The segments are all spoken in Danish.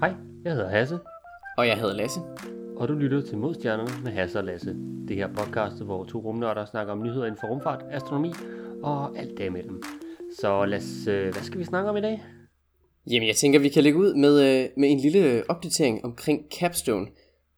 Hej, jeg hedder Hasse, Og jeg hedder Lasse. og du lytter til Modstjernerne med Hasse og Lasse. Det her podcast, hvor to rumnørder snakker om nyheder inden for rumfart, astronomi og alt derimellem. Så Lasse, hvad skal vi snakke om i dag? Jamen, jeg tænker, vi kan lægge ud med, øh, med en lille opdatering omkring Capstone.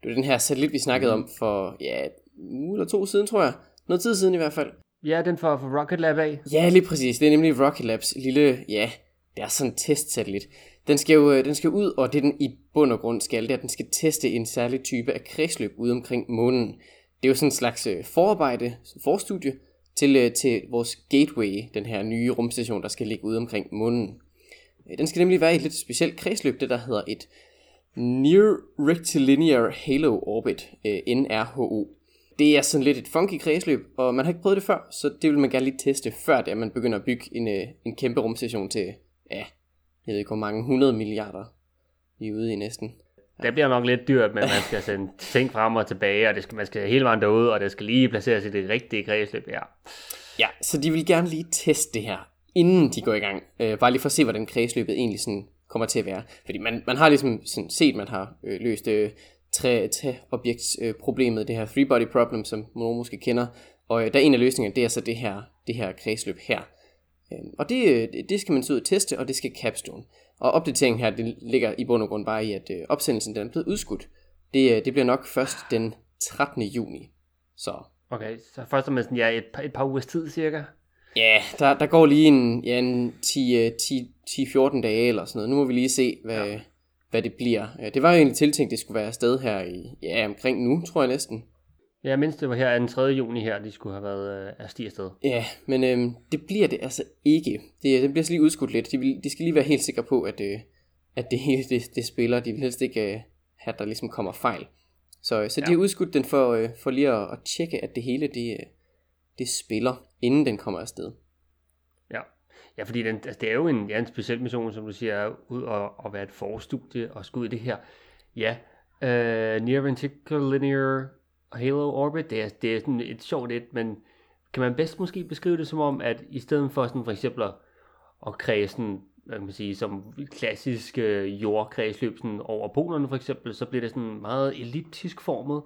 Det var den her satellit, vi snakkede om for, ja, en uge eller to siden, tror jeg. Noget tid siden i hvert fald. Ja, den for, for Rocket Lab af. Ja, lige præcis. Det er nemlig Rocket Labs lille, ja, det er sådan en testsatellit. Den skal jo øh, den skal ud, og det den i bund og grund skal, det er, at den skal teste en særlig type af kredsløb ude omkring månen. Det er jo sådan en slags øh, forarbejde, forstudie, til, øh, til vores Gateway, den her nye rumstation, der skal ligge ude omkring månen. Den skal nemlig være i et lidt specielt kredsløb, det der hedder et Near Rectilinear Halo Orbit, NRHO. Det er sådan lidt et funky kredsløb, og man har ikke prøvet det før, så det vil man gerne lige teste, før det, at man begynder at bygge en, en kæmpe rumstation til, ja, jeg ved ikke hvor mange 100 milliarder vi er ude i næsten. Det bliver nok lidt dyrt, men man skal sende ting frem og tilbage, og det skal, man skal hele vejen derude, og det skal lige placeres i det rigtige kredsløb. Ja. Ja, så de vil gerne lige teste det her, inden de går i gang. Øh, bare lige for at se, hvordan kredsløbet egentlig sådan kommer til at være. Fordi man, man har ligesom sådan set, man har øh, løst øh, tre, tre objekts øh, problemet, det her three body problem, som nogen måske kender. Og øh, der er en af løsningerne, det er så det her, det her kredsløb her. Øh, og det, øh, det- det skal man så ud og teste, og det skal Capstone. Og opdateringen her, det ligger i bund og grund bare i, at øh, opsendelsen den er blevet udskudt. Det, øh, det bliver nok først den 13. juni. Så Okay, så først og fremmest ja, et, par, et par ugers tid cirka. Ja, der, der går lige en, ja, en 10-14 dage eller sådan noget. Nu må vi lige se, hvad, ja. hvad det bliver. Det var jo egentlig tiltænkt, det skulle være afsted her i, ja, omkring nu, tror jeg næsten. Ja, mindst det var her den 3. juni her, de skulle have været øh, afsted. Ja, men øhm, det bliver det altså ikke. Det, det bliver så lige udskudt lidt. De, vil, de skal lige være helt sikre på, at, øh, at det hele det, det spiller. De vil helst ikke øh, have, at der ligesom kommer fejl. Så, så de Ja. har udskudt den for, øh, for lige at, at tjekke, at det hele det, øh, det spiller, inden den kommer afsted. Ja, ja fordi den, altså, det er jo en, ja, en speciel mission, som du siger, ud og, og være et forstudie og skulle ud i det her. Ja, uh, Near Ventricular Linear Halo Orbit, det er, det er sådan et sjovt et, men kan man bedst måske beskrive det som om, at i stedet for sådan for eksempel at, at sådan, hvad kan man sige, som klassisk øh, jordkredsløb sådan over polerne for eksempel, så bliver det sådan meget elliptisk formet,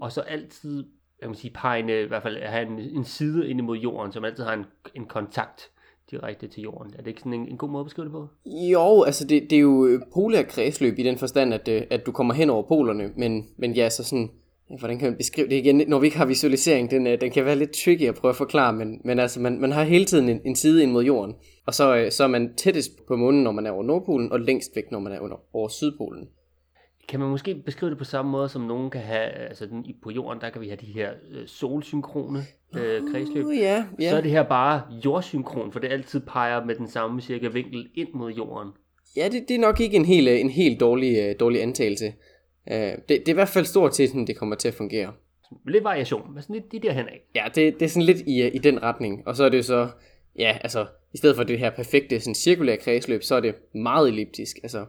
og så altid, hvad kan man sige, pegende, i hvert fald have en, en side ind imod jorden, som altid har en, en kontakt direkte til jorden. Er det ikke sådan en, en god måde at beskrive det på? Jo, altså det, det er jo øh, polær kredsløb i den forstand, at, øh, at du kommer hen over polerne, men, men ja, så sådan, hvordan kan man beskrive det igen, når vi ikke har visualisering, den, øh, den kan være lidt tricky at prøve at forklare, men, men altså man, man har hele tiden en, en side ind mod jorden, og så, øh, så er man tættest på månen, når man er over Nordpolen, og længst væk, når man er under, over Sydpolen. Kan man måske beskrive det på samme måde, som nogen kan have, altså den, på jorden, der kan vi have de her øh, solsynkrone øh, kredsløb. Uh, ja, Så er det her bare jordsynkron, for det altid peger med den samme cirka vinkel ind mod jorden. ja det, det er nok ikke en helt, øh, en helt dårlig, øh, dårlig antagelse. Uh, det, det er i hvert fald stort til, at det kommer til at fungere. Lidt variation, men sådan lidt de der hen af. Ja, det, det er sådan lidt i, øh, i den retning. Og så er det jo så, ja, altså, i stedet for det her perfekte sådan cirkulære kredsløb, så er det meget elliptisk. Altså,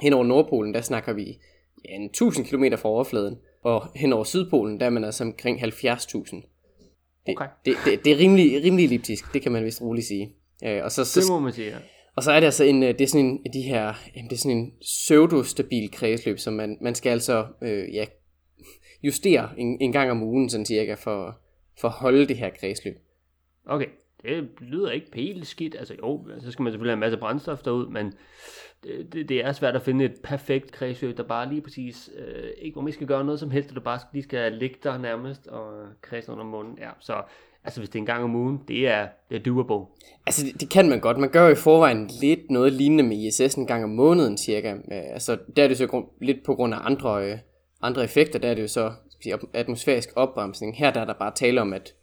hen over Nordpolen, der snakker vi ja, en 1000 km fra overfladen. Og hen over Sydpolen, der er man altså omkring 70.000. Det, Okay. det, det, det er rimelig, rimelig elliptisk, det kan man vist roligt sige. Øh, og, så, Det så, må man sige, ja og så er det altså en, øh, det er sådan en, de her, det er sådan en pseudostabil kredsløb, som man, man skal altså øh, ja, justere en, en gang om ugen, sådan cirka, for, for at holde det her kredsløb. Okay, det lyder ikke helt skidt. Altså jo, så skal man selvfølgelig have en masse brændstof derud, men det, det, det er svært at finde et perfekt kredsløb, der bare lige præcis, øh, ikke hvor man skal gøre noget som helst, og du bare lige skal ligge der nærmest og kredse under munden. Ja, så altså hvis det er en gang om ugen, det er, det er doable. Altså, det, det kan man godt. Man gør jo i forvejen lidt noget lignende med ISS en gang om måneden cirka. Øh, altså, der er det så grund, lidt på grund af andre, øh, andre effekter. Der er det jo så sige, atmosfærisk opbremsning. Her der er der bare tale om, at,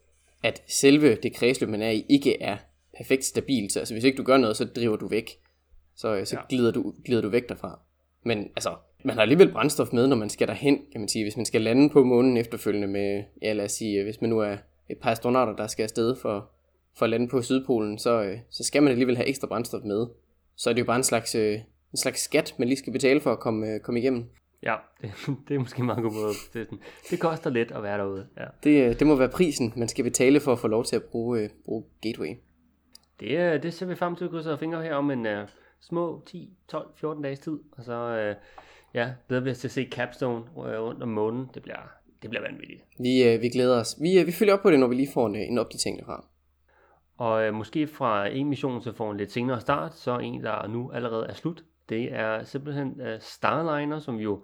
at selve det kredsløb, man er i, ikke er perfekt stabilt. Så altså, hvis ikke du gør noget, så driver du væk. Så, øh, så Ja. glider, du, glider du væk derfra. Men altså, man har alligevel brændstof med, når man skal derhen, kan man sige. Hvis man skal lande på månen efterfølgende med, ja lad os sige, øh, hvis man nu er et par astronauter, der skal afsted for, for at lande på Sydpolen, så, øh, så skal man alligevel have ekstra brændstof med. Så er det jo bare en slags, øh, en slags skat, man lige skal betale for at komme, øh, komme igennem. Ja, det, det er måske meget god måde. Det, sådan, det koster lidt at være derude. Ja. Det, øh, det må være prisen, man skal betale for at få lov til at bruge, øh, bruge Gateway. Det, øh, det ser vi frem til at krydse fingre her om en uh, små 10, 12, 14 dages tid, og så øh, ja, vi os til at se Capstone øh, rundt om månen. Det bliver, det bliver vanvittigt. Vi, øh, vi glæder os. Vi, øh, vi følger op på det, når vi lige får en, en opdatering derfra. Og øh, måske fra en mission, så får en lidt senere start, så en, der nu allerede er slut. Det er simpelthen øh, Starliner, som vi jo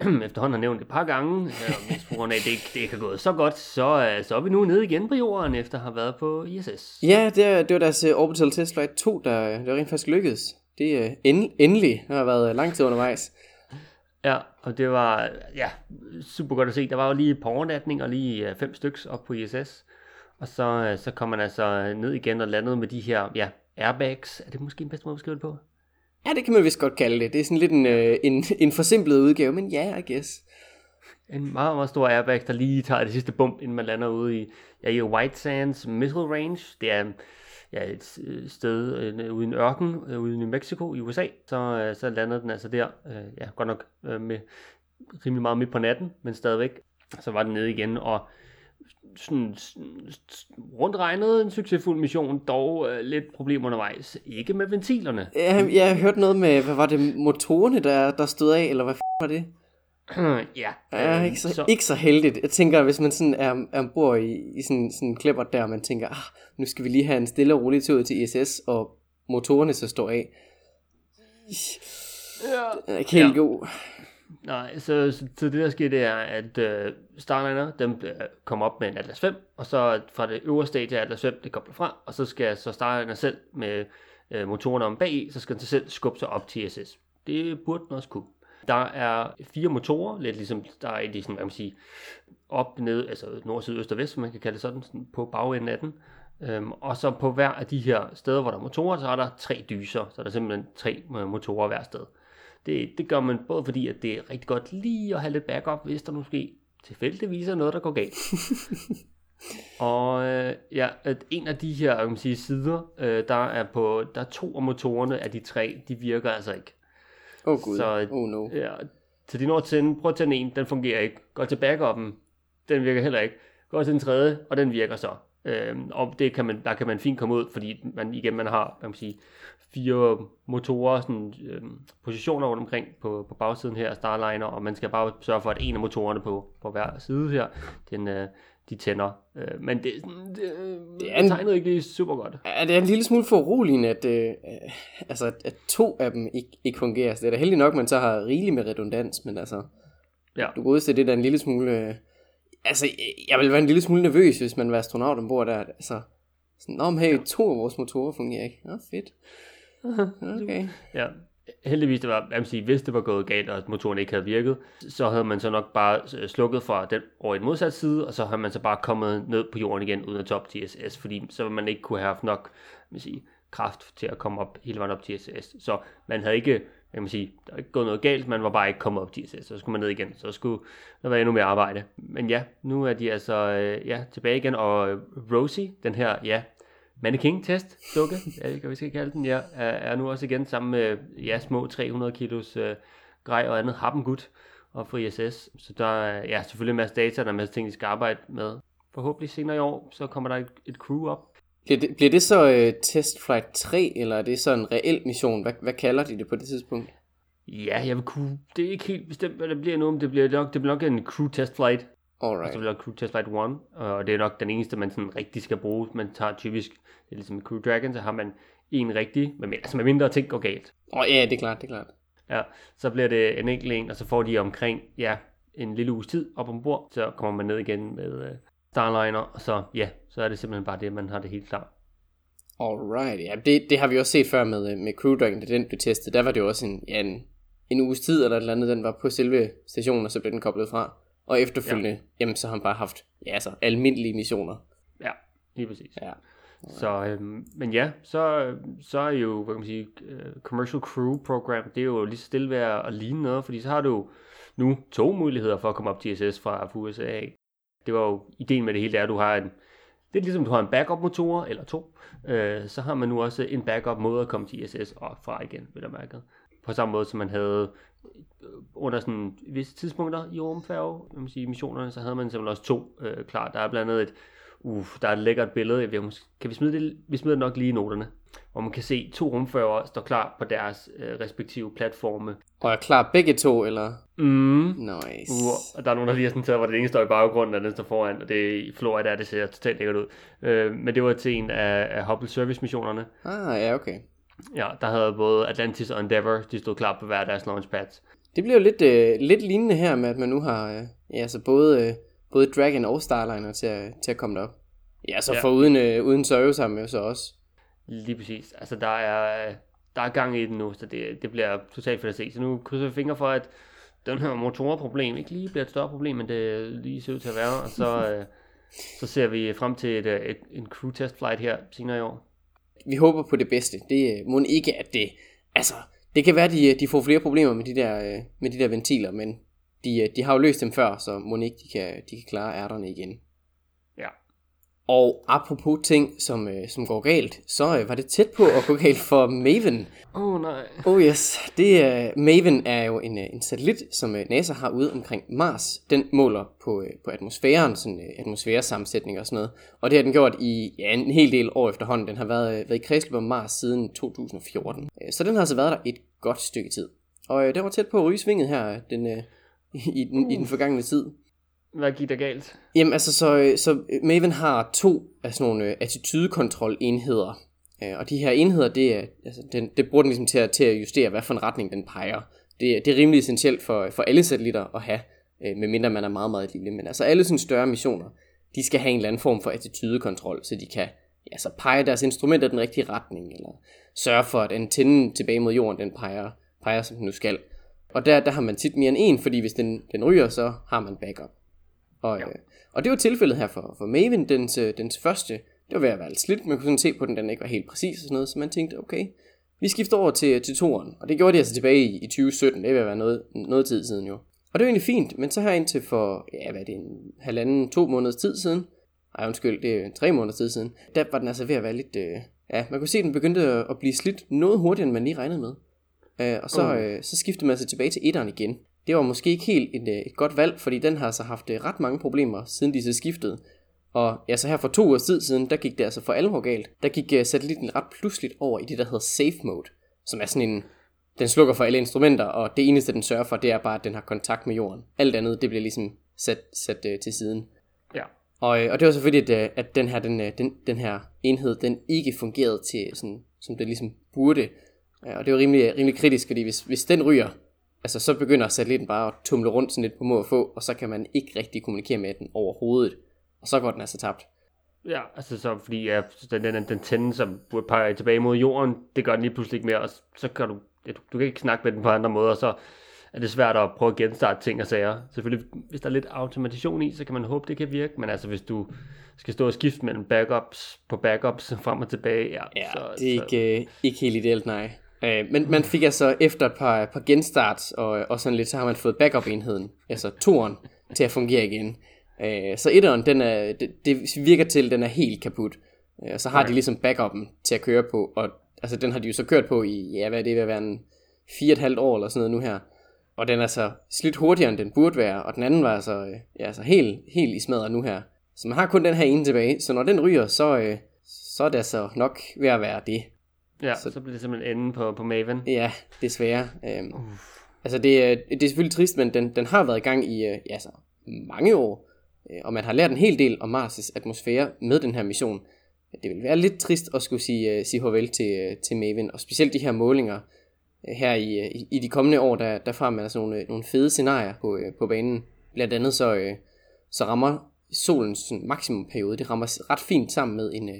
efterhånden har nævnt et par gange, øh, mest på grund af, at det, ikke- det ikke har gået så godt, så, øh, så er vi nu nede igen på jorden, efter at have været på ISS. Ja, det, er, det var deres uh, Orbital Test Flight 2, der, der rent faktisk lykkedes. Det er uh, end, endelig. Det har været lang tid undervejs. Ja, og det var ja, super godt at se. Der var jo lige et par overnatninger, lige øh, fem styks op på ISS. Og så, øh, så kom man altså ned igen og landede med de her ja, airbags. Er det måske en bedste måde at skrive det på? Ja, det kan man vist godt kalde det. Det er sådan lidt en, uh, en, en forsimplet udgave, men ja, yeah, I guess. En meget, meget stor airbag, der lige tager det sidste bump, inden man lander ude i, ja, i White Sands Missile Range. Det er ja, et sted øh, ude i en ørken, øh, ude i New Mexico i USA. Så, øh, så landede den altså der, øh, ja, godt nok øh, med rimelig meget midt på natten, men stadigvæk. Så var den nede igen, og sådan, sådan rundt regnet en succesfuld mission, dog øh, lidt problemer undervejs. Ikke med ventilerne. Jeg, jeg har hørt noget med, hvad var det, motorerne, der, der stod af, eller hvad f*** var det? ja. Ja, øh, ikke så, så, ikke så heldigt. Jeg tænker, hvis man sådan er, er ombord i, i sådan, sådan en klipper der, man tænker, ah, nu skal vi lige have en stille og rolig tur til ISS, og motorerne så står af. Ja. Den er ikke helt Ja. god. Nej, så, så, så det der sker, det er, at øh, Starliner, dem øh, kommer op med en Atlas 5, og så fra det øverste stadie af Atlas 5, det kobler fra, og så skal så Starliner selv med øh, motorerne om bag så skal den selv skubbe sig op til ISS. Det burde den også kunne. Der er fire motorer, lidt ligesom der er de sådan, hvad man sige, op, ned, altså nord, syd, øst og vest, som man kan kalde det sådan, sådan på bagenden af den. Øhm, og så på hver af de her steder, hvor der er motorer, så er der tre dyser, så er der simpelthen tre øh, motorer hver sted. Det, det gør man både fordi, at det er rigtig godt lige at have lidt backup, hvis der måske tilfældigvis er noget, der går galt. og øh, ja, at en af de her kan man sige, sider, øh, der er på, der er to af motorerne af de tre, de virker altså ikke. Åh oh, gud, Så- oh no. Ja, så de når at tænde, prøv at tænde en, den fungerer ikke. Gå til backupen, den virker heller ikke. Gå til den tredje, og den virker så. Øhm, og det kan man, der kan man fint komme ud, fordi man igen man har, hvad man sige, fire motorer, sådan, øhm, positioner rundt omkring på, på bagsiden her Starliner, og man skal bare sørge for, at en af motorerne på, på hver side her, den, øh, de tænder. Øh, men det, er sådan- det, Det det er er en- tegnet ikke lige super godt. Ja, det er en lille smule for uroligende, at, øh, øh, altså, at, to af dem ikke, ikke fungerer. Så det er da heldigt nok, at man så har rigeligt med redundans, men altså, Ja. du går ud til det der en lille smule... Øh, altså, jeg vil være en lille smule nervøs, hvis man var astronaut ombord der. Altså, sådan, men hey, to af vores motorer fungerer ikke. Nå, fedt. Okay. Ja, heldigvis det var, hvad man sige, hvis det var gået galt, og motoren ikke havde virket, så havde man så nok bare øh, slukket fra den over i den modsatte side, og så havde man så bare kommet ned på jorden igen uden at tage op til ISS, fordi så ville man ikke kunne have haft nok man sige, kraft til at komme op hele vejen op til ISS. Så man havde ikke, hvad kan man sige, der er ikke gået noget galt, man var bare ikke kommet op til ISS, så skulle man ned igen, så skulle der være endnu mere arbejde. Men ja, nu er de altså øh, ja, tilbage igen, og Rosie, den her, ja, mannequin-test dukke, kan vi skal kalde den, ja, er, er nu også igen sammen med ja, små 300 kilos øh, grej og andet happengud og for ISS. Så der er ja, selvfølgelig en masse data, der er en masse ting, de skal arbejde med. Forhåbentlig senere i år, så kommer der et, et crew op. Bliver det, bliver det så øh, Test Flight 3, eller er det så en reel mission? Hvad, hvad kalder de det på det tidspunkt? Ja, jeg vil kunne, det er ikke helt bestemt, hvad det bliver nu, men det bliver nok, det bliver nok en crew test flight. Og så Alright. bliver der Crew Test Flight 1, og det er nok den eneste, man sådan rigtig skal bruge. Man tager typisk, det er ligesom Crew Dragon, så har man en rigtig, men altså med mindre ting går galt. Åh oh, ja, det er klart, det er klart. Ja, så bliver det en enkelt en, og så får de omkring, ja, en lille uges tid op ombord, så kommer man ned igen med uh, Starliner, og så, ja, så er det simpelthen bare det, man har det helt klart. Alright, ja, det, det har vi også set før med, øh, med Crew Dragon, da den blev testet. Der var det jo også en, ja, en, en uges tid eller et eller andet, den var på selve stationen, og så blev den koblet fra. Og efterfølgende, ja. jamen så har han bare haft, ja altså, almindelige missioner. Ja, lige præcis. Ja. Så, øhm, men ja, så, så er jo, hvad kan man sige, uh, Commercial Crew Program, det er jo lige så stille ved at, ligne noget, fordi så har du nu to muligheder for at komme op til ISS fra, USA. Det var jo, ideen med det hele, er, at du har en, det er ligesom, du har en backup-motor, eller to, øh, så har man nu også en backup-måde at komme til ISS og fra igen, vil jeg mærke. På samme måde, som man havde øh, under sådan visse tidspunkter i rumfærge, man sige, missionerne, så havde man simpelthen også to øh, klar. Der er blandt andet et, uh, der er et lækkert billede, ved, måske- kan vi smide det, vi smider det nok lige i noterne. hvor man kan se to rumførere stå klar på deres øh, respektive platforme. Og er klar begge to, eller? Mm. Nice. Uh, og der er nogen, der lige har sådan taget, hvor det ene står i baggrunden, og den står foran, og det er i Florida, der det ser totalt lækkert ud. Øh, men det var til en af, af Hubble Service-missionerne. Ah, ja, okay. Ja, der havde både Atlantis og Endeavour, de stod klar på hver deres launchpads. Det bliver jo lidt, øh, lidt lignende her med, at man nu har øh, ja, altså både, øh, både Dragon og Starliner til at, til at komme derop. Ja, så Ja. for uden, øh, uden Soyuz har man jo så også. Lige præcis. Altså, der er, der er gang i den nu, så det, det bliver totalt fedt at se. Så nu krydser vi fingre for, at den her motorproblem ikke lige bliver et større problem, end det lige ser ud til at være. Og så, øh, så ser vi frem til et, et, en crew test flight her senere i år. Vi håber på det bedste. Det øh, må ikke, at det... Altså, det kan være, at de, øh, de får flere problemer med de der, øh, med de der ventiler, men de, øh, de har jo løst dem før, så må ikke, de kan, de kan klare ærterne igen. Og apropos ting, som, øh, som går galt, så øh, var det tæt på at gå galt for Maven. Åh oh, nej. Oh yes, det er, Maven er jo en, øh, en satellit, som øh, NASA har ude omkring Mars. Den måler på, øh, på atmosfæren, sådan øh, atmosfæresammensætning og sådan noget. Og det har den gjort i ja, en hel del år efterhånden. Den har været, øh, været i kredsløb om Mars siden 2014. Øh, Så den har altså været der et godt stykke tid. Og øh, den var tæt på at ryge svinget her den, øh, i, den, i den forgangne tid. Hvad gik der galt? Jamen altså, så, øh, så øh, Maven har to af sådan nogle øh, attitudekontrol-enheder. Og de her enheder, det, er, altså, den, det bruger den ligesom til at, til at justere, hvad for en retning den peger. Det, det er rimelig essentielt for, for alle satellitter at have, medmindre man er meget, meget lille. Men altså alle sådan større missioner, de skal have en eller anden form for attitudekontrol, så de kan ja, så pege deres instrumenter i den rigtige retning, eller sørge for, at antennen tilbage mod jorden, den peger, peger som den nu skal. Og der, der har man tit mere end en, fordi hvis den, den ryger, så har man backup. Og, Ja. øh, og det var tilfældet her for, for Maven, dens, øh, dens første, det var ved at være lidt slidt, man kunne sådan se på den, den ikke var helt præcis og sådan noget, så man tænkte, okay, vi skifter over til, til toeren, og det gjorde de altså tilbage i, i 2017, det ved at være noget, noget tid siden jo. Og det var egentlig fint, men så her indtil for, ja, hvad er det, en halvanden, to måneders tid siden, ej undskyld, det er tre måneders tid siden, der var den altså ved at være lidt, øh, ja, man kunne se, at den begyndte at blive slidt noget hurtigere, end man lige regnede med. Øh, og så, Uh. øh, så skiftede man altså tilbage til etteren igen. Det var måske ikke helt et, øh, et godt valg, fordi den har altså haft øh, ret mange problemer, siden de så skiftede. Og ja, så her for to tid siden, der gik det altså for alvor galt. Der gik uh, satellitten ret pludseligt over i det, der hedder safe mode, som er sådan en, den slukker for alle instrumenter, og det eneste, den sørger for, det er bare, at den har kontakt med jorden. Alt andet, det bliver ligesom sat, sat uh, til siden. Ja. Og, øh, og det var selvfølgelig, at, øh, at den, her, den, øh, den, den her enhed, den ikke fungerede til, sådan, som den ligesom burde. Og det var rimelig, rimelig kritisk, fordi hvis, hvis den ryger, altså så begynder satellitten bare at tumle rundt sådan lidt på må og få, og så kan man ikke rigtig kommunikere med den overhovedet. Og så går den altså tabt. Ja, altså så fordi ja, den, den, den tænde, som burde pege tilbage mod jorden, det gør den lige pludselig ikke mere, og så- så kan du, ja, du, du kan ikke snakke med den på andre måder, så er det svært at prøve at genstarte ting og sager. Selvfølgelig, hvis der er lidt automatisation i, så kan man håbe, det kan virke, men altså hvis du skal stå og skifte mellem backups på backups frem og tilbage, ja, Ja, så, det er så, ikke, øh, ikke helt ideelt, nej. Øh, men man fik altså efter et par, par genstarts og, og sådan lidt, så har man fået backup-enheden, altså toren, til at fungere igen. Øh, så etteren, den er, det, det virker til, at den er helt kaput. Øh, og så har Okay. de ligesom backupen til at køre på, og altså, den har de jo så kørt på i, ja, hvad er det ved at være en fire og et halvt år eller sådan noget nu her. Og den er så slidt hurtigere, end den burde være, og den anden var altså, øh, ja, altså helt, helt i smadret nu her. Så man har kun den her ene tilbage, så når den ryger, så, øh, så er det altså nok ved at være det. Ja, så, så bliver det simpelthen enden på, på Maven. Ja, desværre. Øhm, altså det, er- det er selvfølgelig trist, men den, den har været i gang i øh, ja, altså, mange år, øh, og man har lært en hel del om Mars' atmosfære med den her mission. Det vil være lidt trist at skulle sige, uh, sige farvel til, øh, til Maven, og specielt de her målinger øh, her i, øh, i, i de kommende år, der, der får man altså nogle, øh, nogle fede scenarier på, øh, på banen. Blandt andet så, øh, så rammer solens maksimumperiode, det rammer ret fint sammen med en,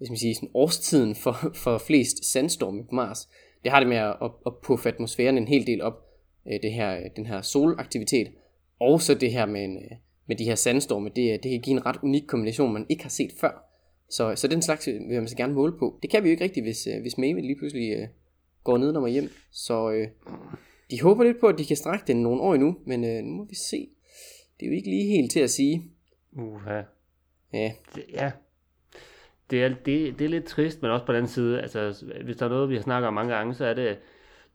øh, skal man sige, sådan årstiden for, for flest sandstorme på Mars. Det har det med at, at, at puffe atmosfæren en hel del op, øh, det her, den her solaktivitet, og så det her med, en, øh, med de her sandstorme, det, det kan give en ret unik kombination, man ikke har set før. Så, så den slags vil man så gerne måle på. Det kan vi jo ikke rigtigt, hvis, øh, hvis Maven lige pludselig øh, går ned og hjem. Så øh, de håber lidt på, at de kan strække den nogle år endnu, men øh, nu må vi se. Det er jo ikke lige helt til at sige. Uha. Ja, ja. Det er, det, det er lidt trist, men også på den side, altså hvis der er noget, vi har snakket om mange gange, så er det,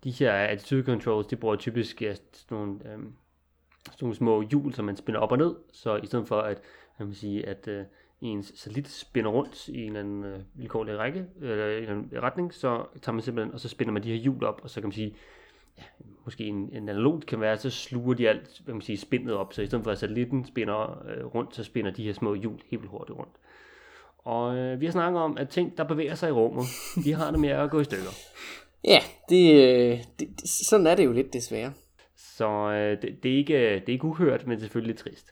de her attitude controls, de bruger typisk ja, sådan, nogle, øhm, sådan nogle små hjul, som man spinner op og ned, så i stedet for at, man vil sige, at, øh, ens satellit spinner rundt i en eller anden øh, vilkårlig række, eller en eller anden retning, så tager man simpelthen, og så spinner man de her hjul op, og så kan man sige, ja, måske en, en analog kan være, så sluger de alt, hvad man sige, spindet op, så i stedet for at satellitten spinner øh, rundt, så spinner de her små hjul helt vildt hurtigt rundt. Og øh, vi har snakket om, at ting, der bevæger sig i rummet, de har det med at gå i stykker. Ja, det, øh, det, det, sådan er det jo lidt desværre. Så øh, det, det, er ikke, det er ikke uhørt, men selvfølgelig lidt trist.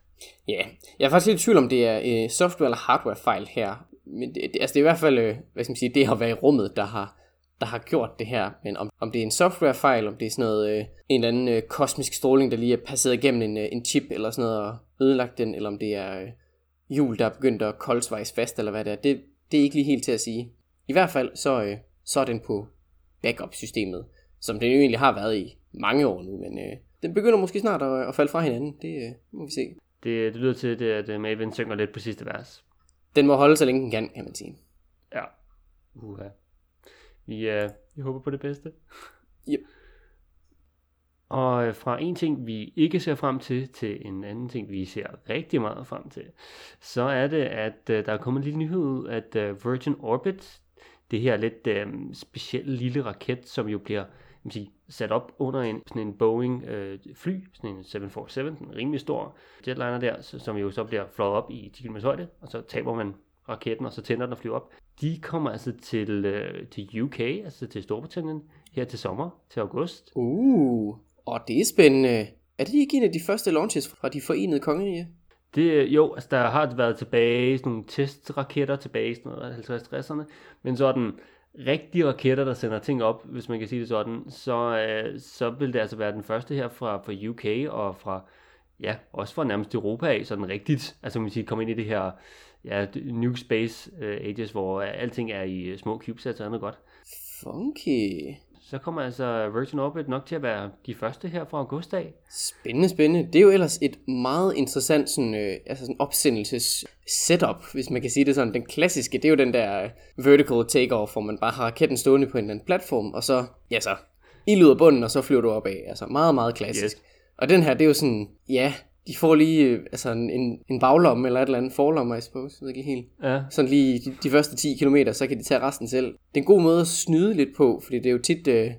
Ja, jeg er faktisk lidt i tvivl om det er øh, software eller hardware fejl her. Men det, det, altså det er i hvert fald, øh, hvad skal man sige, det har været i rummet, der har, der har gjort det her. Men om, om det er en software fejl, om det er sådan noget, øh, en eller anden øh, kosmisk stråling, der lige er passeret igennem en, øh, en chip eller sådan noget og ødelagt den, eller om det er øh, hjul, der er begyndt at koldsvejs fast, eller hvad det er, det, det er ikke lige helt til at sige. I hvert fald, så, øh, så er den på backup-systemet, som den jo egentlig har været i mange år nu, men øh, den begynder måske snart at, at falde fra hinanden. Det øh, må vi se. Det, det lyder til, det, at øh, Maven synger lidt på sidste vers. Den må holde så længe den kan, kan man sige. Ja. Uha. Vi, uh, vi håber på det bedste. Yep. Og øh, fra en ting, vi ikke ser frem til, til en anden ting, vi ser rigtig meget frem til, så er det, at uh, der er kommet en lille nyhed ud, at uh, Virgin Orbit, det her lidt uh, specielle lille raket, som jo bliver man sige, sat op under en, sådan en Boeing øh, fly, sådan en 747, en rimelig stor jetliner der, som jo så bliver flået op i 10 km højde, og så taber man raketten, og så tænder den og flyver op. De kommer altså til, øh, til UK, altså til Storbritannien, her til sommer, til august. Uh, og det er spændende. Er det ikke en af de første launches fra de forenede kongerige? Det, jo, altså der har været tilbage sådan nogle testraketter tilbage i 50-60'erne, men sådan rigtige raketter, der sender ting op, hvis man kan sige det sådan, så, øh, så vil det altså være den første her fra, fra UK og fra, ja, også fra nærmest Europa af, sådan rigtigt, altså man sige, komme ind i det her, ja, New Space uh, Ages, hvor alting er i små CubeSats og andet godt. Funky. Så kommer altså Virgin Orbit nok til at være de første her fra august af. Spændende, spændende. Det er jo ellers et meget interessant sådan, øh, altså sådan opsendelses setup, hvis man kan sige det sådan. Den klassiske, det er jo den der vertical takeoff, hvor man bare har raketten stående på en eller anden platform, og så, ja så, ud af bunden, og så flyver du op af. Altså meget, meget klassisk. Yes. Og den her, det er jo sådan, ja, de får lige øh, altså en, en baglomme eller et eller andet forlomme, I suppose. Jeg ved ikke helt. Ja. Sådan lige de, de første 10 km, så kan de tage resten selv. Det er en god måde at snyde lidt på, fordi det er jo tit, det, øh,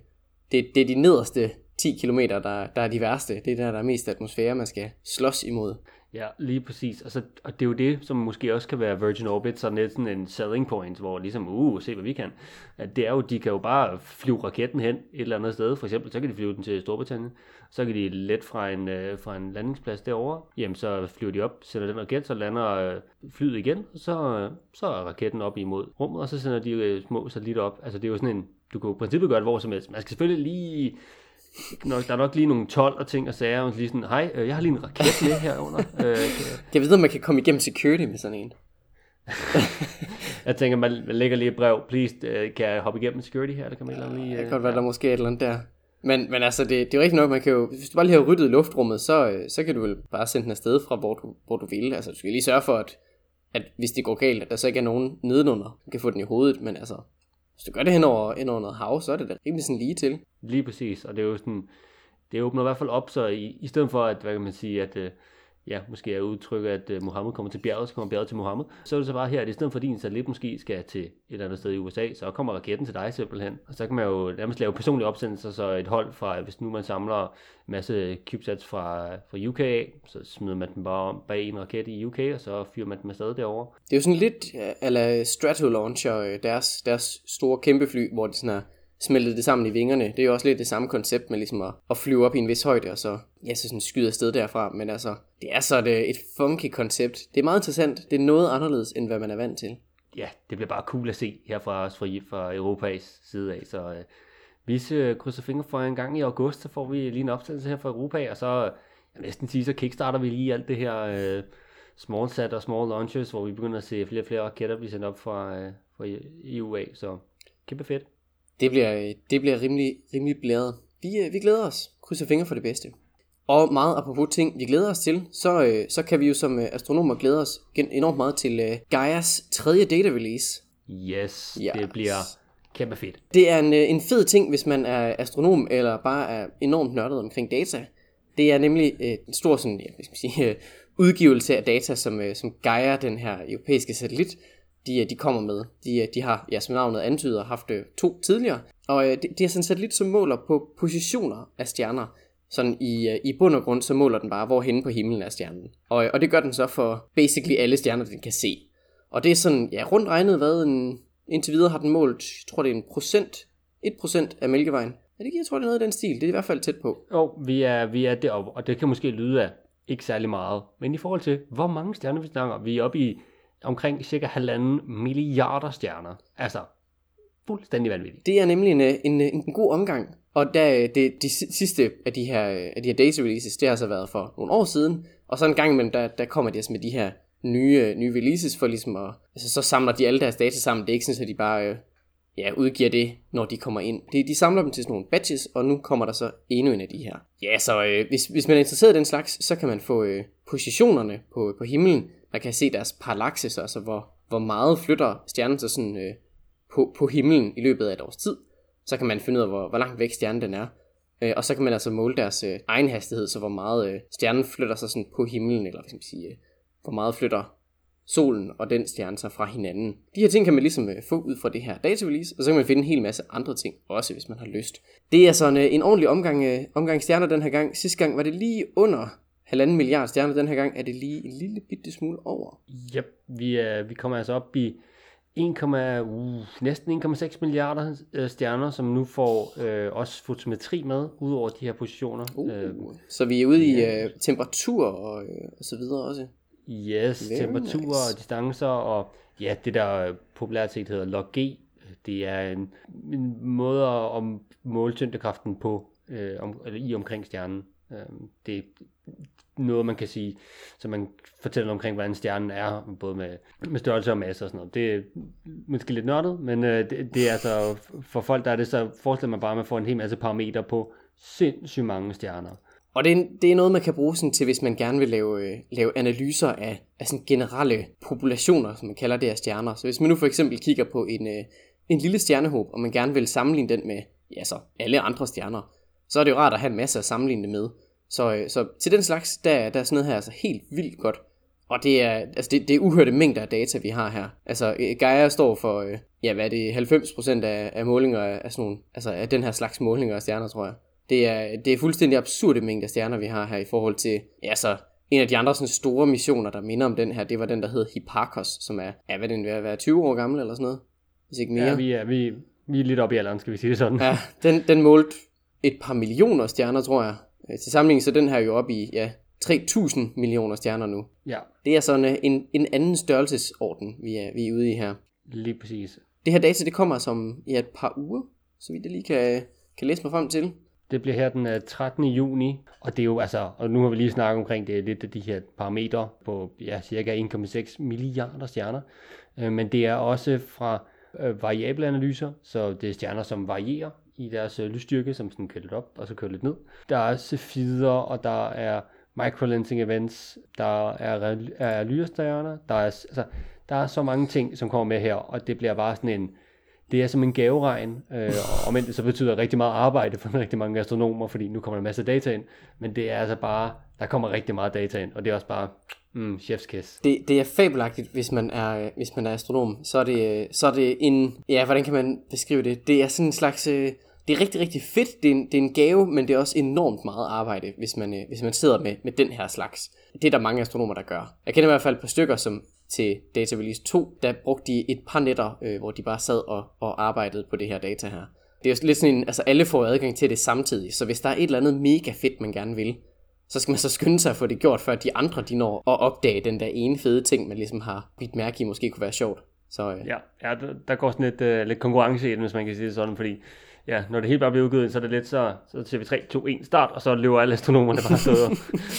det, det er de nederste 10 km, der, der er de værste. Det er der, der er mest atmosfære, man skal slås imod. Ja, lige præcis. Altså, og det er jo det, som måske også kan være Virgin Orbit, sådan lidt sådan en selling point, hvor ligesom, uh, se hvad vi kan. At det er jo, de kan jo bare flyve raketten hen et eller andet sted. For eksempel, så kan de flyve den til Storbritannien. Så kan de let fra en, øh, fra en landingsplads derovre. Jamen, så flyver de op, sender den raket, så lander øh, flyet igen, og så, øh, så er raketten op imod rummet, og så sender de øh, små satellitter op. Altså, det er jo sådan en, du kan jo i princippet gøre det hvor som helst. Man skal selvfølgelig lige nok, der er nok lige nogle 12 og ting og sager, og lige sådan, hej, øh, jeg har lige en raket med herunder. øh, jeg ved, om man kan komme igennem security med sådan en. jeg tænker, man, man lægger lige et brev, please, uh, kan jeg hoppe igennem security her, eller kan man ja, lige... Uh, det kan godt være, ja. der måske er et eller andet der. Men, men altså, det, det er rigtigt nok, man kan jo, hvis du bare lige har ryddet luftrummet, så, øh, så kan du vel bare sende den afsted fra, hvor du, hvor du vil. Altså, du skal lige sørge for, at, at hvis det går galt, at der så ikke er nogen nedenunder, du kan få den i hovedet, men altså, hvis du gør det hen over, hen over noget hav, så er det da rimelig sådan lige til. Lige præcis, og det er jo sådan, det åbner i hvert fald op, så i, i stedet for, at, hvad kan man sige, at, øh, ja, måske er udtrykket, at uh, Mohammed kommer til bjerget, så kommer bjerget til Mohammed. Så er det så bare her, at i stedet for, at din satellit måske skal til et eller andet sted i USA, så kommer raketten til dig simpelthen. Og så kan man jo nærmest lave personlige opsendelser, så et hold fra, hvis nu man samler en masse CubeSats fra, fra UK, så smider man dem bare om bag en raket i UK, og så fyrer man dem afsted derovre. Det er jo sådan lidt øh, ala Stratolauncher, øh, deres, deres store kæmpe fly, hvor de sådan er smeltet det sammen i vingerne. Det er jo også lidt det samme koncept med ligesom at, at flyve op i en vis højde, og så, ja, så sådan skyde afsted derfra. Men altså, det er så et, øh, et funky koncept. Det er meget interessant. Det er noget anderledes, end hvad man er vant til. Ja, det bliver bare cool at se her fra os fra, fra Europas side af. Så øh, vi øh, krydser fingre for en gang i august, så får vi lige en opsendelse her fra Europa, og så jeg næsten sige, så kickstarter vi lige alt det her øh, small sat og small launches, hvor vi begynder at se flere og flere raketter blive sendt op fra, øh, fra EU af. Så kæmpe fedt. Det bliver, det bliver rimelig, rimelig blæret. Vi, øh, vi glæder os. Krydser fingre for det bedste. Og meget apropos ting, vi glæder os til, så, øh, så kan vi jo som øh, astronomer glæde os enormt meget til Gaias tredje data release. Yes, yes. det bliver kæmpe fedt. Det er en, en fed ting, hvis man er astronom eller bare er enormt nørdet omkring data. Det er nemlig en stor sådan, ja, skal man sige, udgivelse af data, som, øh, som Gaia, den her europæiske satellit, de, øh, de kommer med. De, øh, de har, ja, som navnet antyder, haft øh, to tidligere. Og øh, det, det er sådan sat lidt som måler på positioner af stjerner. Sådan i, øh, i bund og grund, så måler den bare, hvor henne på himlen er stjernen. Og, øh, og det gør den så for basically alle stjerner, den kan se. Og det er sådan, ja, rundt regnet, hvad en, indtil videre har den målt, jeg tror det er en procent, 1% af Mælkevejen. Ja, det giver, jeg tror det er noget af den stil, det er i hvert fald tæt på. Jo, vi er, vi er deroppe, og det kan måske lyde af ikke særlig meget. Men i forhold til, hvor mange stjerner vi snakker, vi er oppe i omkring cirka halvanden milliarder stjerner. Altså, fuldstændig vanvittigt. Det er nemlig en, øh, en, øh, en god omgang. Og da, øh, det, de sidste af de her, af de her data releases, det har så været for nogle år siden. Og så en gang imellem, der, der kommer de altså med de her nye, nye releases for ligesom at, altså så samler de alle deres data sammen. Det er ikke sådan, at de bare ja, udgiver det, når de kommer ind. De, de samler dem til sådan nogle batches, og nu kommer der så endnu en af de her. Ja, så øh, hvis, hvis man er interesseret i den slags, så kan man få øh, positionerne på, på himlen. Man kan se deres parallaxis, altså hvor, hvor meget flytter stjernen sig sådan, øh, på, på himlen i løbet af et års tid. Så kan man finde ud af, hvor, hvor langt væk stjernen den er. Øh, og så kan man altså måle deres øh, egen hastighed, så hvor meget øh, stjernen flytter sig sådan på himlen, eller hvad skal man sige, øh, hvor meget flytter solen og den stjerne sig fra hinanden. De her ting kan man ligesom øh, få ud fra det her data release, og så kan man finde en hel masse andre ting også, hvis man har lyst. Det er sådan øh, en ordentlig omgang, øh, omgang stjerner den her gang. Sidste gang var det lige under halvanden milliard stjerner. Den her gang er det lige en lille bitte smule over. Yep, vi, er, vi kommer altså op i 1, uh, næsten 1,6 milliarder øh, stjerner, som nu får øh, også fotometri med, udover de her positioner. Uh, øh, så vi er ude i øh, temperatur og, øh, og så videre også. Yes, Very temperaturer nice. og distancer, og ja, det der populært set hedder log G, det er en, en måde at måle tyngdekraften på, øh, om, eller i omkring stjernen. Øh, det noget, man kan sige, så man fortæller omkring, hvordan stjernen er, både med, med størrelse og masse og sådan noget. Det er måske lidt nørdet, men øh, det, det er altså, for folk der er det, så forestiller man bare, at man får en hel masse parametre på sindssygt mange stjerner. Og det er, det er noget, man kan bruge sådan til, hvis man gerne vil lave, øh, lave analyser af, af sådan generelle populationer, som man kalder det af stjerner. Så hvis man nu for eksempel kigger på en, øh, en lille stjernehåb, og man gerne vil sammenligne den med ja, så alle andre stjerner, så er det jo rart at have en masse at sammenligne det med. Så, øh, så til den slags, der, der er sådan noget her altså helt vildt godt. Og det er, altså det, det er uhørte mængder af data, vi har her. Altså Gaia står for, ja hvad er det, 90% af, af målinger af, sådan nogle, altså af den her slags målinger af stjerner, tror jeg. Det er, det er fuldstændig absurde mængder stjerner, vi har her i forhold til, ja, så en af de andre sådan store missioner, der minder om den her, det var den, der hed Hipparcos, som er, ja, hvad den vil være, 20 år gammel eller sådan noget, hvis ikke mere. Ja, vi er, vi, vi er lidt oppe i alderen, skal vi sige det sådan. Ja, den, den målte et par millioner stjerner, tror jeg. Øh, til sammenligning så den her jo oppe i, ja, 3.000 millioner stjerner nu. Ja. Det er sådan øh, en, en anden størrelsesorden, vi er, vi er ude i her. Lige præcis. Det her data, det kommer som i ja, et par uger, så vi det lige kan, kan læse mig frem til. Det bliver her den 13. Øh, juni, og det er jo altså, og nu har vi lige snakket omkring det lidt af de her parametre på ja, cirka 1,6 milliarder stjerner, men det er også fra variable analyser, så det er stjerner, som varierer i deres øh, lysstyrke, som sådan kører lidt op og så kører lidt ned. Der er cefider, og der er microlensing events, der er, er lyrestjerner, der er, altså, der er så mange ting, som kommer med her, og det bliver bare sådan en, det er som en gaveregn, øh, og om det så betyder rigtig meget arbejde for rigtig mange astronomer, fordi nu kommer der en af data ind, men det er altså bare, der kommer rigtig meget data ind, og det er også bare, mm, chef's kiss. Det, det er fabelagtigt, hvis man er, hvis man er astronom, så er, det, så er det en, ja, hvordan kan man beskrive det? Det er sådan en slags, øh, det er rigtig, rigtig fedt, det er, en, det er en gave, men det er også enormt meget arbejde, hvis man, øh, hvis man sidder med, med den her slags. Det er der mange astronomer, der gør. Jeg kender i hvert fald et par stykker, som til Data Release 2, der brugte de et par nætter, øh, hvor de bare sad og, og arbejdede på det her data her. Det er jo lidt sådan en, altså alle får adgang til det samtidig, så hvis der er et eller andet mega fedt, man gerne vil, så skal man så skynde sig at få det gjort, før de andre de når at opdage den der ene fede ting, man ligesom har bidt mærke i, måske kunne være sjovt. Så, øh. Ja, ja der, der går sådan lidt, øh, lidt konkurrence i det, hvis man kan sige det sådan, fordi ja, når det helt bare bliver udgivet, så er det lidt så, så siger vi 3, 2, 1, start, og så løber alle astronomerne bare afsted og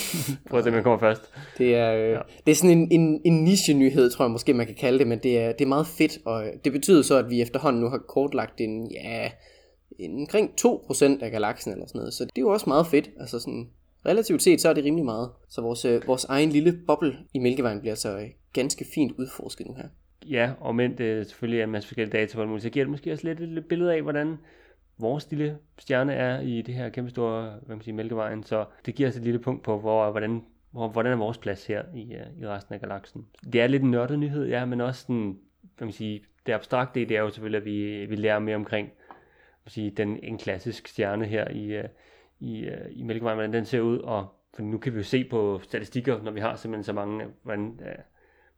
prøver at se, man kommer først. Det er, øh, ja. det er sådan en, en, en niche-nyhed, tror jeg måske, man kan kalde det, men det er, det er meget fedt, og det betyder så, at vi efterhånden nu har kortlagt en, ja, omkring 2% af galaksen eller sådan noget, så det er jo også meget fedt, altså sådan, relativt set, så er det rimelig meget. Så vores, øh, vores egen lille boble i Mælkevejen bliver så øh, ganske fint udforsket nu her. Ja, og men det selvfølgelig er en masse forskellige data på det, så giver det måske også lidt et billede af, hvordan vores lille stjerne er i det her kæmpe store hvad man siger, mælkevejen, så det giver os et lille punkt på, hvor, hvordan hvor, hvordan er vores plads her i, uh, i resten af galaksen. Det er lidt en nørdet nyhed, ja, men også sådan, kan man sige, det abstrakte det er jo selvfølgelig, at vi, vi lærer mere omkring man sige, den, en klassisk stjerne her i, uh, i, uh, i Mælkevejen, hvordan den ser ud, og for nu kan vi jo se på statistikker, når vi har simpelthen så mange, hvordan, uh,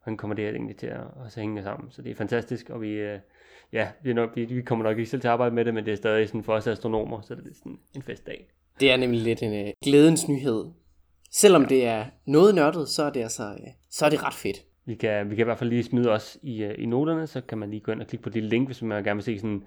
hvordan kommer det her egentlig til at, at hænge sammen. Så det er fantastisk, og vi, uh, ja, vi, nok, vi, vi kommer nok ikke selv til at arbejde med det, men det er stadig sådan for os astronomer, så det er sådan en festdag. Det er nemlig lidt en uh, glædens nyhed. Selvom det er noget nørdet, så er det altså, uh, så er det ret fedt. Vi kan, vi kan i hvert fald lige smide os i, uh, i noterne, så kan man lige gå ind og klikke på det link, hvis man gerne vil se sådan,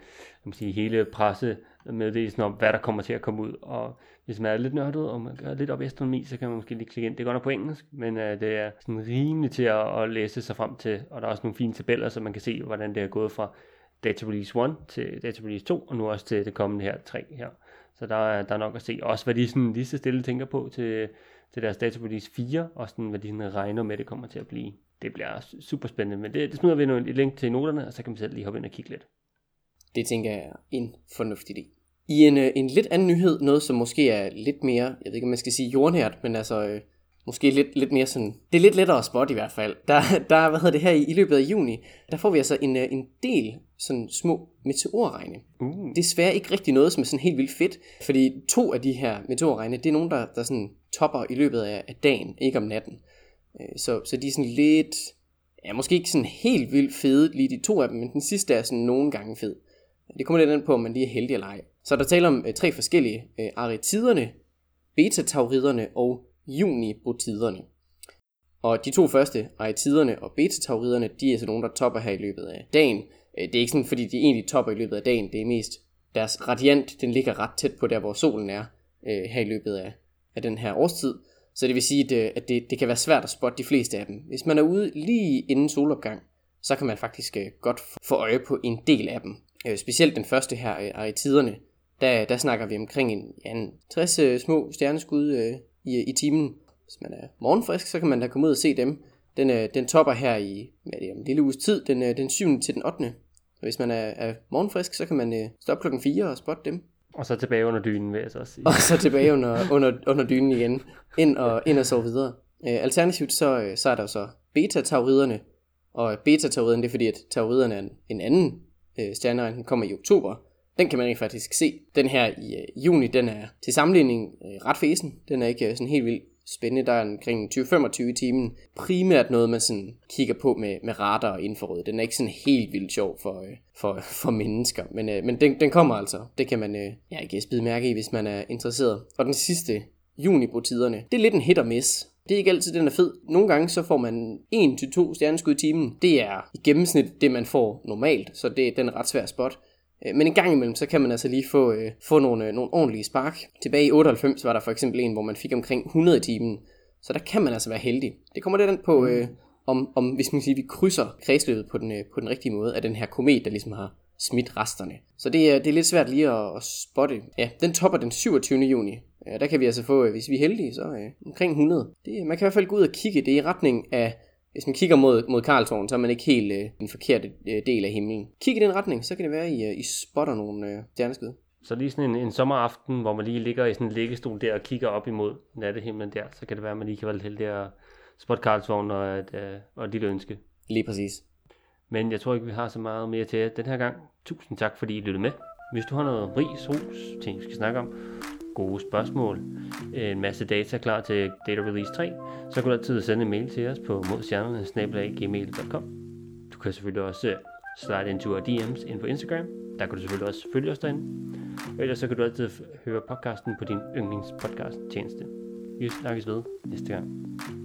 man sige, hele presse meddelelsen om, hvad der kommer til at komme ud. Og hvis man er lidt nørdet, og man gør lidt op i astronomi, så kan man måske lige klikke ind. Det går nok på engelsk, men uh, det er sådan rimeligt til at, at læse sig frem til. Og der er også nogle fine tabeller, så man kan se, hvordan det er gået fra Data Release 1 til Data Release 2, og nu også til det kommende her 3 her. Så der er, der er nok at se. Også hvad de sådan lige så stille tænker på til, til deres Data Release 4, og sådan, hvad de sådan regner med, det kommer til at blive. Det bliver super spændende, men det, det smider vi nu et link til noterne, og så kan man selv lige hoppe ind og kigge lidt. Det tænker jeg er en fornuftig idé. I en, øh, en lidt anden nyhed, noget som måske er lidt mere, jeg ved ikke om man skal sige jordnært, men altså øh, måske lidt, lidt mere sådan, det er lidt lettere at spotte i hvert fald. Der, der hvad hedder det her, i, i løbet af juni, der får vi altså en, øh, en del sådan små meteorregne. Uh. Desværre ikke rigtig noget, som er sådan helt vildt fedt, fordi to af de her meteorregne, det er nogen, der, der sådan topper i løbet af, af dagen, ikke om natten. Øh, Så, så de er sådan lidt, ja, måske ikke sådan helt vildt fede, lige de to af dem, men den sidste er sådan nogle gange fed. Det kommer lidt an på, om man lige er heldig eller ej. Så der taler om øh, tre forskellige øh, aritiderne, betatauriderne og junibotiderne. Og de to første, aritiderne og betatauriderne, de er så nogen, der topper her i løbet af dagen. Øh, det er ikke sådan, fordi de egentlig topper i løbet af dagen, det er mest deres radiant, den ligger ret tæt på der, hvor solen er øh, her i løbet af, af den her årstid. Så det vil sige, at, øh, at det, det kan være svært at spotte de fleste af dem. Hvis man er ude lige inden solopgang, så kan man faktisk øh, godt få øje på en del af dem. Øh, specielt den første her, øh, aritiderne, der, der snakker vi omkring en, ja, en 60 øh, små stjerneskud øh, i, i timen. Hvis man er morgenfrisk, så kan man da komme ud og se dem. Den, øh, den topper her i hvad er det, om en lille uges tid, den, øh, den 7. til den 8. Og hvis man er, er morgenfrisk, så kan man øh, stoppe klokken 4 og spotte dem. Og så tilbage under dynen, vil jeg så også sige. Og så tilbage under, under, under dynen igen. Ind og, ind og sove videre. Øh, alternativt så, så er der så beta-tauriderne. Og beta-tauriderne, det er fordi, at tauriderne er en, en anden øh, stjerneregn, den kommer i oktober. Den kan man ikke faktisk se. Den her i øh, juni, den er til sammenligning øh, ret fesen. Den er ikke øh, sådan helt vildt spændende. Der er omkring 20-25 i timen. Primært noget, man sådan kigger på med, med radar og infrarød. Den er ikke sådan helt vildt sjov for, øh, for, for mennesker. Men, øh, men den, den kommer altså. Det kan man øh, ja, ikke spide mærke i, hvis man er interesseret. Og den sidste, junibotiderne, det er lidt en hit og miss. Det er ikke altid, den er fed. Nogle gange så får man 1-2 stjerneskud i timen. Det er i gennemsnit det, man får normalt, så det, den er ret svær at spot. Øh, Men en gang imellem, så kan man altså lige få, øh, få nogle, øh, nogle ordentlige spark. Tilbage i 98 var der for eksempel en, hvor man fik omkring 100 i timen. Så der kan man altså være heldig. Det kommer lidt an på, øh, om, om hvis man siger, vi krydser kredsløbet på den, øh, på den rigtige måde af den her komet, der ligesom har smidt resterne. Så det er, det er lidt svært lige at, at spotte. Ja, den topper den 27. juni. Ja, der kan vi altså få, øh, hvis vi er heldige, så øh, omkring 100. Det, man kan i hvert fald gå ud og kigge. Det er i retning af, hvis man kigger mod, mod Karlsvogn, så er man ikke helt øh, den forkerte øh, del af himlen. Kig i den retning, så kan det være, at I, øh, I spotter nogle øh, stjerneskud. Så lige sådan en, en sommeraften, hvor man lige ligger i sådan en liggestol der og kigger op imod nattehimlen der, så kan det være, at man lige kan være lidt heldig at spotte Karlsvogn og et, øh, og et lille ønske. Lige præcis. Men jeg tror ikke, vi har så meget mere til den her gang. Tusind tak, fordi I lyttede med. Hvis du har noget ris, ros, ting, vi skal snakke om, gode spørgsmål, en masse data klar til Data Release 3, så kan du altid sende en mail til os på modstjernerne.gmail.com. Du kan selvfølgelig også øh, slide into our DM's ind på Instagram. Der kan du selvfølgelig også følge os derinde. Ellers så kan du altid høre podcasten på din yndlingspodcast tjeneste. Vi snakkes ved næste gang.